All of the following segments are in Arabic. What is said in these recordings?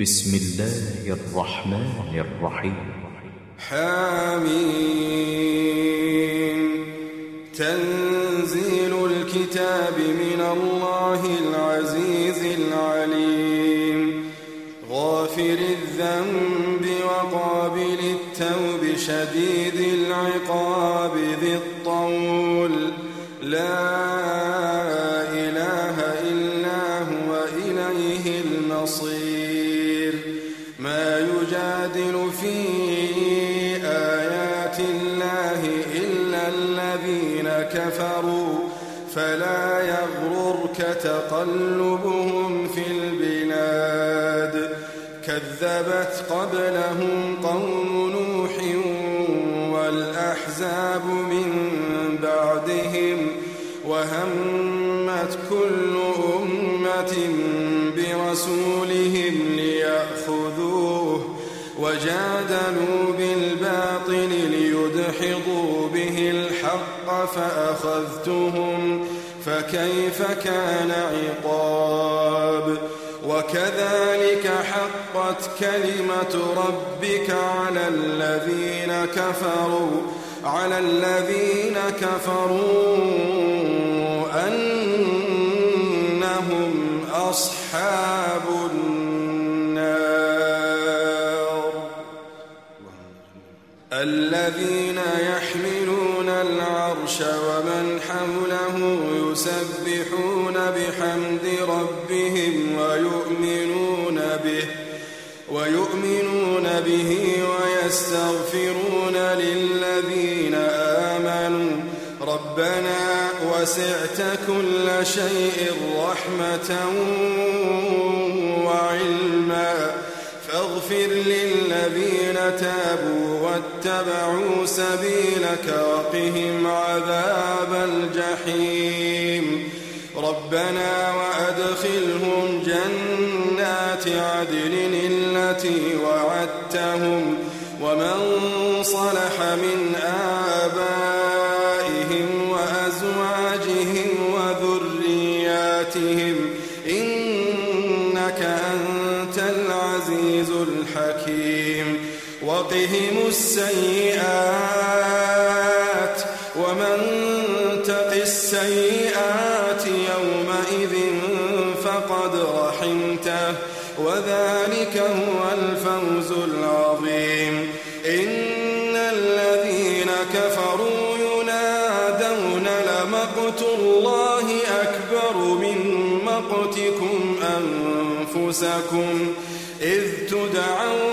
بسم الله الرحمن الرحيم. حميم. تنزيل الكتاب من الله العزيز العليم. غافر الذنب وقابل التوب شديد العقاب. فلا يغررك تقلبهم في البلاد. كذبت قبلهم قوم نوح والأحزاب من بعدهم وهمت كل فأخذتهم فكيف كان عقاب؟ وكذلك حقت كلمة ربك على الذين كفروا على الذين كفروا أنهم أصحاب النار. الذين يحملون العرش ومن حوله يسبحون بحمد ربهم ويؤمنون به ويؤمنون به ويستغفرون للذين آمنوا. ربنا وسعت كل شيء رحمة وعلما. فاغفر للذين تابوا واتبعوا سبيلك وقهم عذاب الجحيم. ربنا وأدخلهم جنات عدن التي وعدتهم ومن صلح من آبائهم السيئات ومن تق السيئات يومئذ فقد رحمته وذلك هو الفوز العظيم. إن الذين كفروا ينادون لمقت الله أكبر من مقتكم أنفسكم إذ تدعون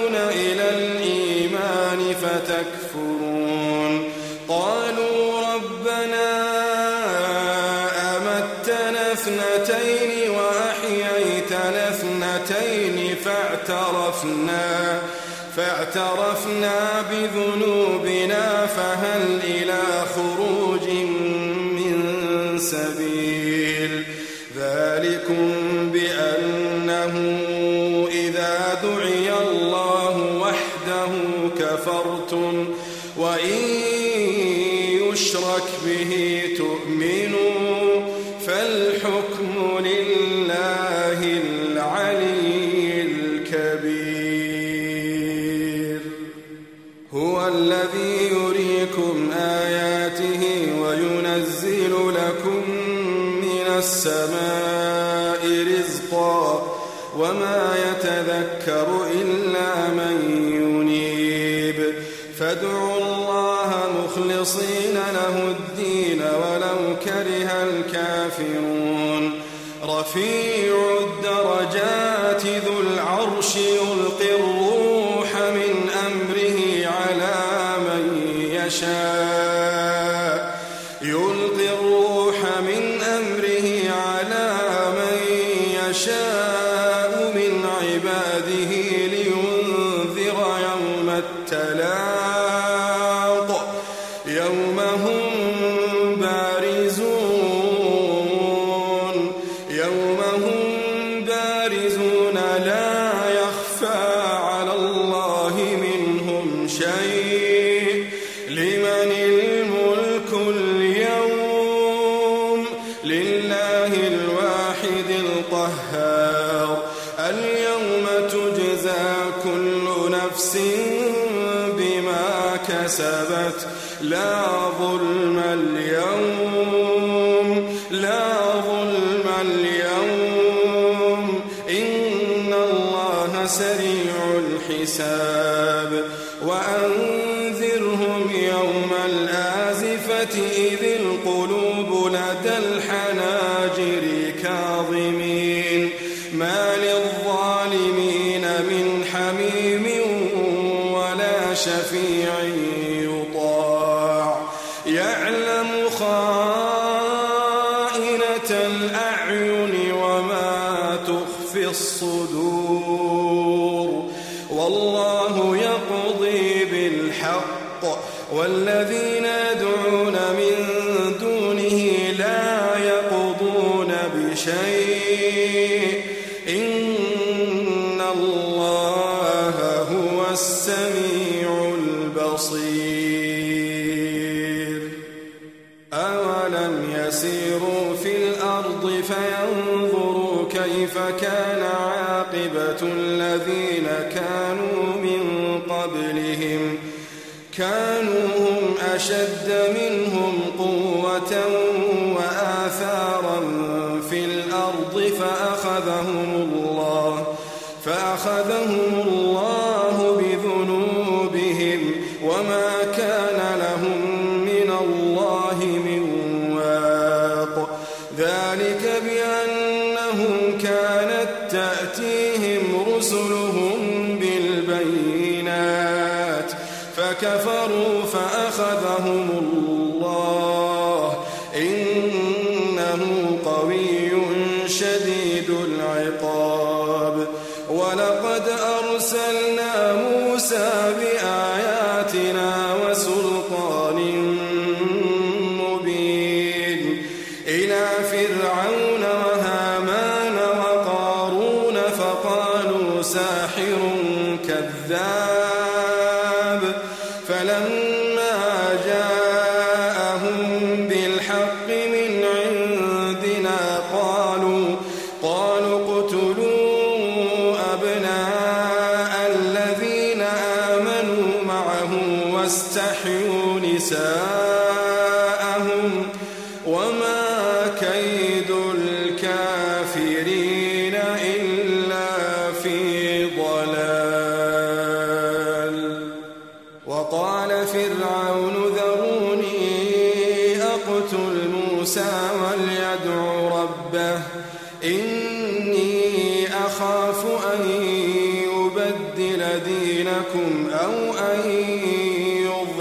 فاعترفنا فاعترفنا بذنوبنا فهل إلى خروج من سبيل؟ ذلكم بأنه إذا دعي الله وحده كفرتم وإن يشرك به تؤمنوا السماء رزقا وما يتذكر إلا من ينيب. فادعوا الله مخلصين له الدين ولو كره الكافرون. رفيع الدرجات عباده الحنان. قبلهم كانوا هم أشد منهم قوة وآثارا في الأرض فأخذهم إذا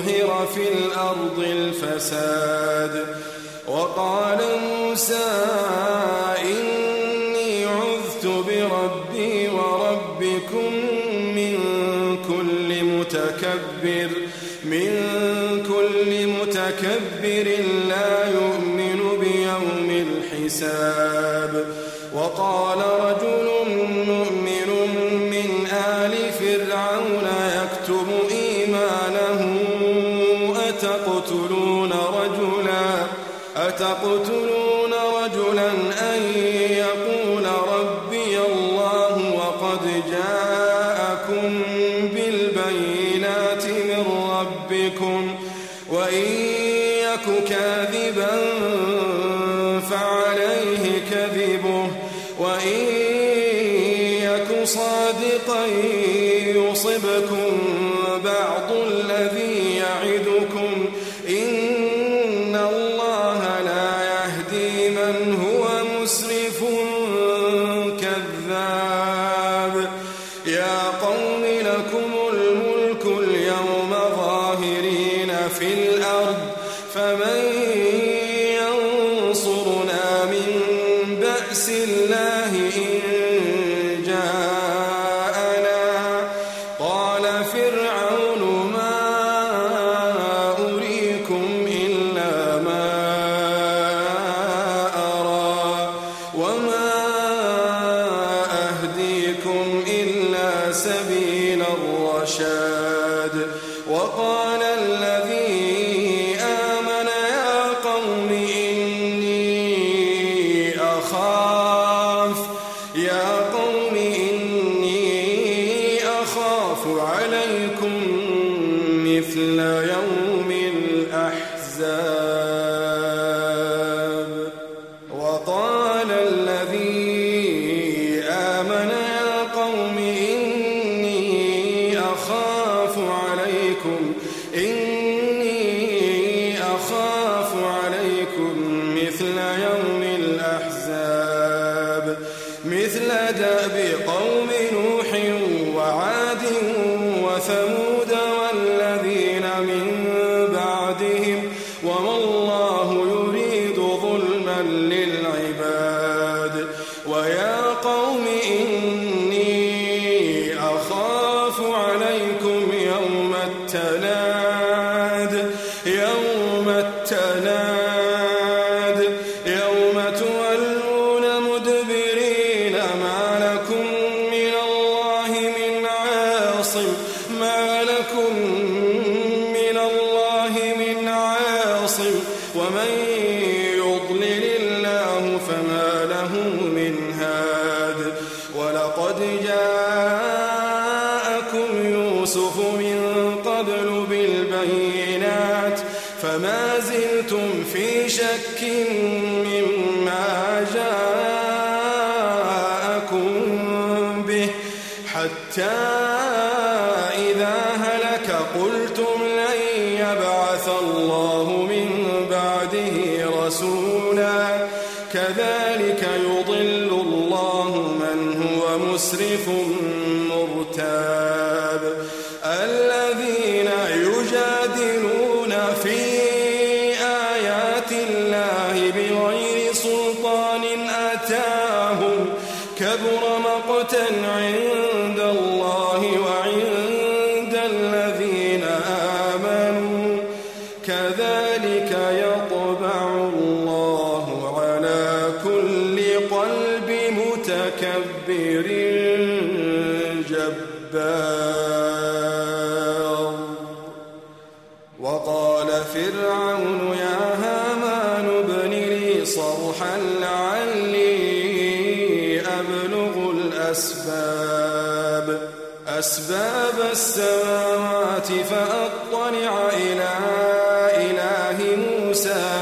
ظهر في الأرض الفساد وقال موسى إني عذت بربي وربكم من كل متكبر من كل متكبر لا يؤمن بيوم الحساب وقال رب أتقتلون رجلا أن يقول ربي الله وقد جاءكم بالبينات من ربكم وإن يك كاذبا فعليه كذبه وإن يك صادقا يصبكم بعض الذين يا يطاف عليكم يوم التلاقي كذلك يضل الله من هو مسرف مرتاب. السماوات فأطلع إلى إله موسى.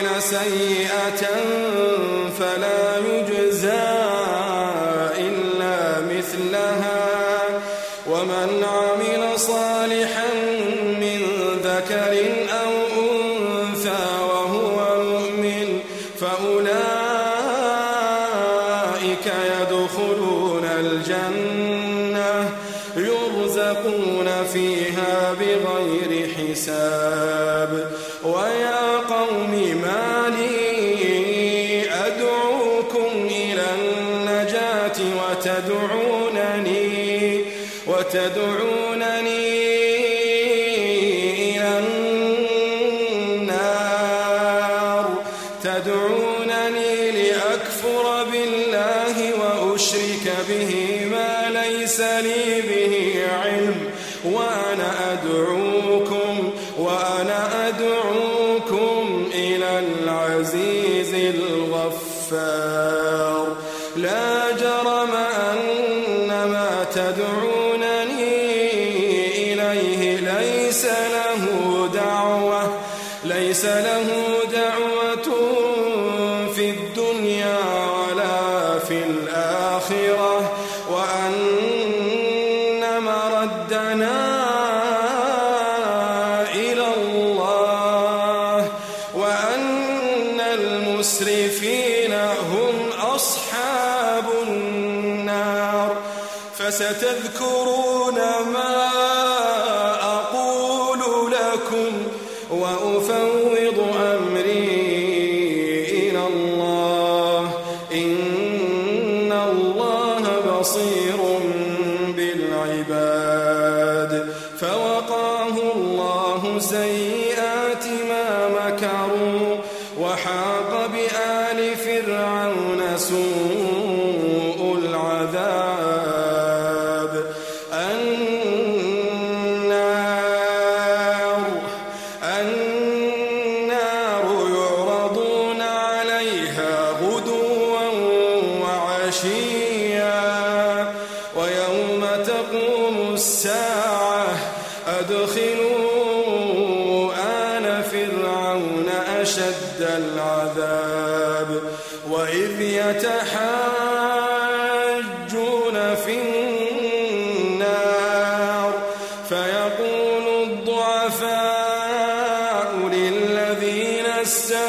يعملن سيئة فلا يجزى أدعو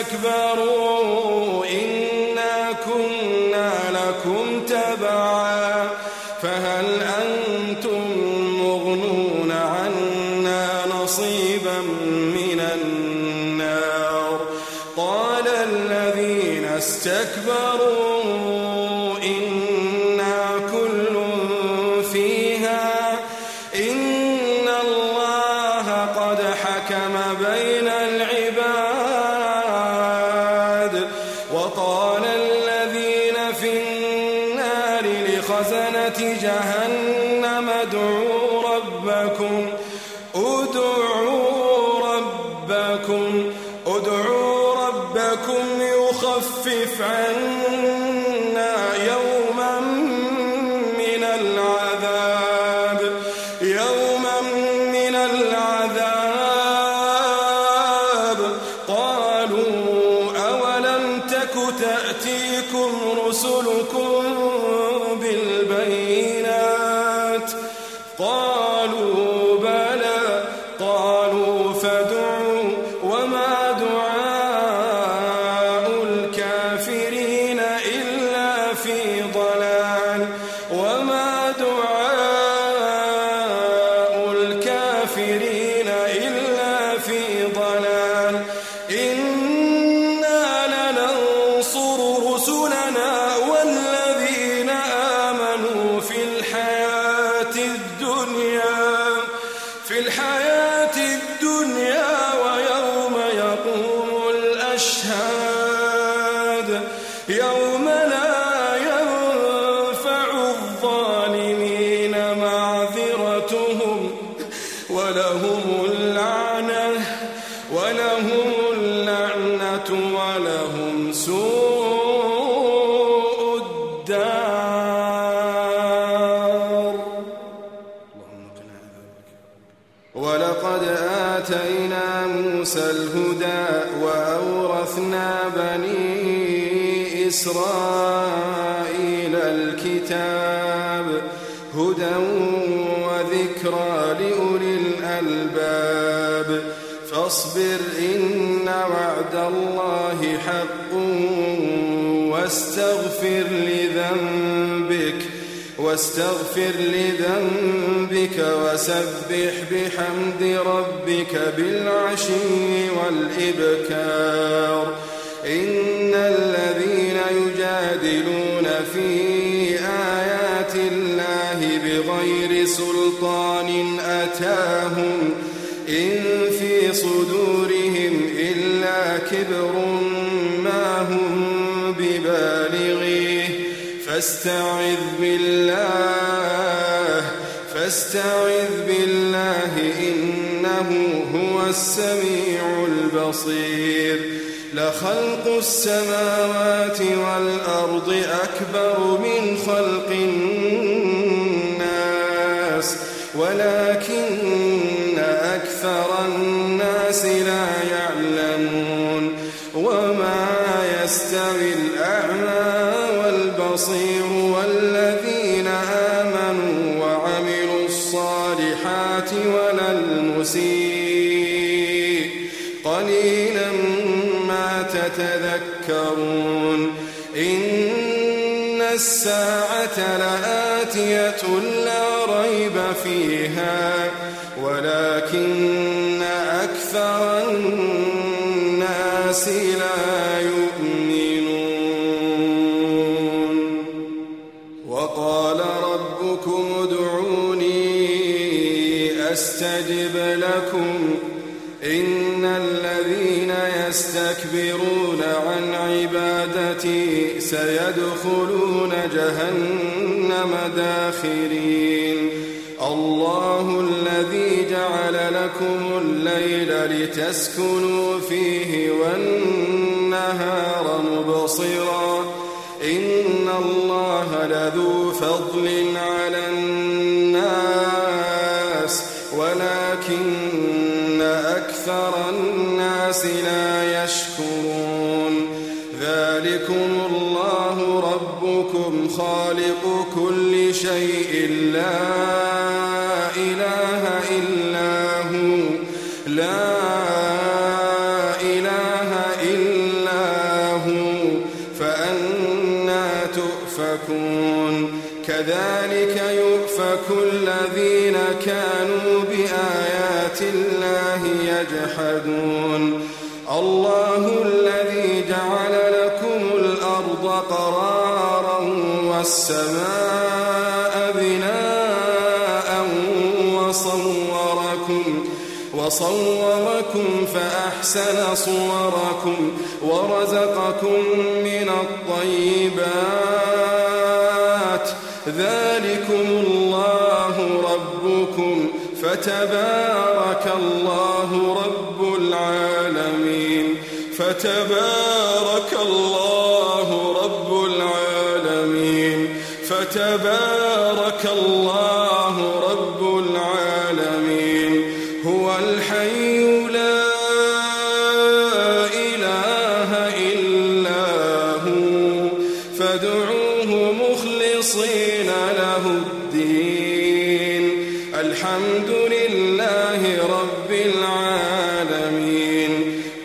استكبروا 让我们 فاصبر إن وعد الله حق واستغفر لذنبك واستغفر لذنبك وسبح بحمد ربك بالعشي والإبكار. إن الذين يجادلون في آيات الله بغير سلطان أتاهم إن كبر ما هم ببالغيه. فاستعذ بالله فاستعذ بالله إنه هو السميع البصير. لخلق السماوات والأرض أكبر من خلق الناس ولكن الأعمى والبصير والذين آمنوا وعملوا الصالحات ولا المسيء. قليلا ما تتذكرون. إن الساعة لآتية لا ريب فيها ولكن أكثر الناس لا سيدخلون جهنم داخرين. الله الذي جعل لكم الليل لتسكنوا فيه والنهار مبصرا. إن الله لذو فضل على الناس تؤفكون. كذلك يؤفك الذين كانوا بآيات الله يجحدون. الله الذي جعل لكم الأرض قرارا والسماء بناء وصوركم فأحسن صوركم ورزقكم من الطيبات. ذلكم الله ربكم فتبارك الله رب العالمين. فتبارك الله رب العالمين. فتبارك الله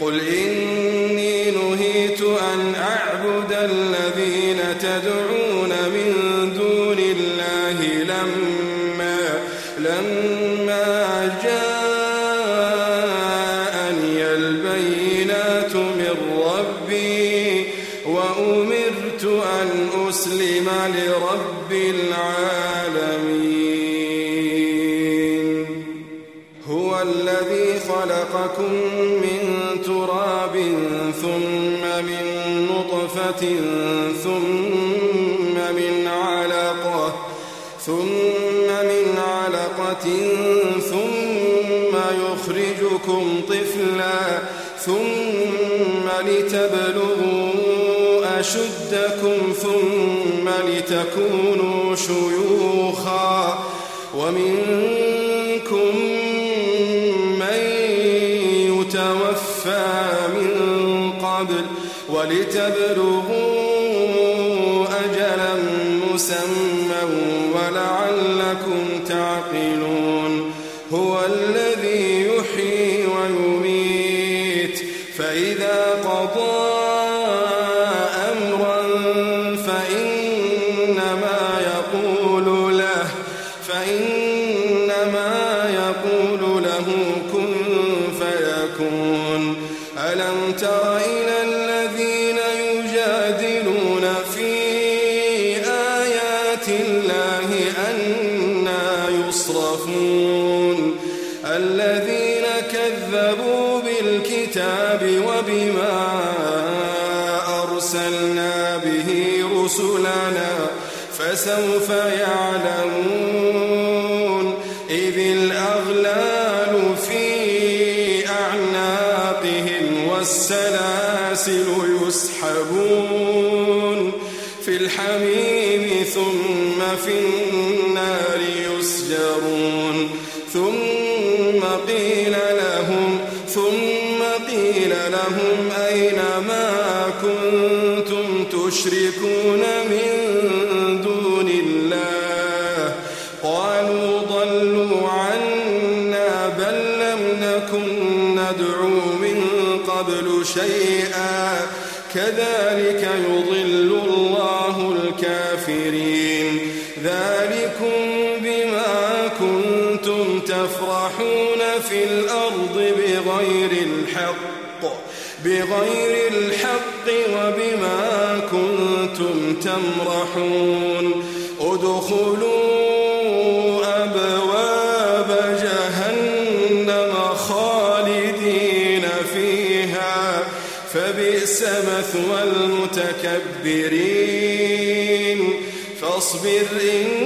قل إني نهيت أن أعبد الذين تدعون ثم من علقة ثم من علقة ثم يخرجكم طفلا ثم لتبلغوا أشدكم ثم لتكونوا شيوخا ومنكم ولتبلغوا أجلا مسمى أرسلنا به رسلنا فسوف يعلمون إذ الأغلال في أعناقهم والسلاسل يسحبون في الحميم ثم في النار تشركون من دون الله. قالوا ضلوا عنا بل لم نكن ندعو من قبل شيئا. كذلك يضل الله الكافرين. ذلكم بما كنتم تفرحون في الأرض بغير الحق. بغير الحق وبما كنتم تمرحون. ادخلوا أبواب جهنم خالدين فيها. فبئس مثوى المتكبرين. فاصبر إن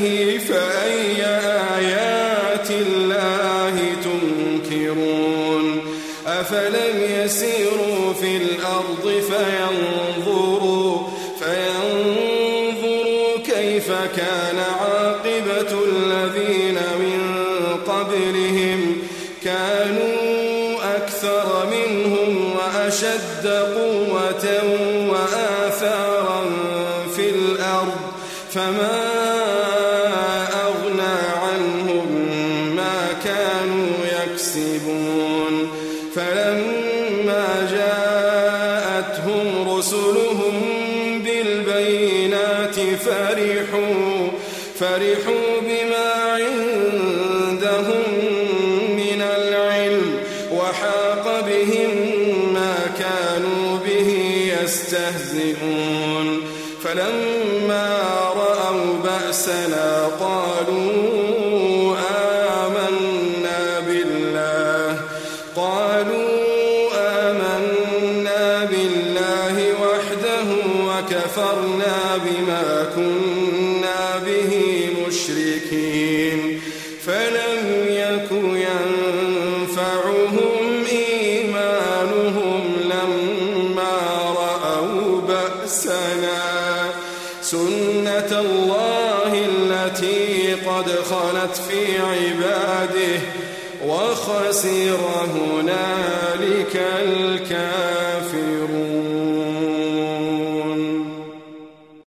آياته فأي آيات الله تنكرون؟ أفلم يسيروا في الأرض فينظروا يستهزئون. فلما رأوا بأسنا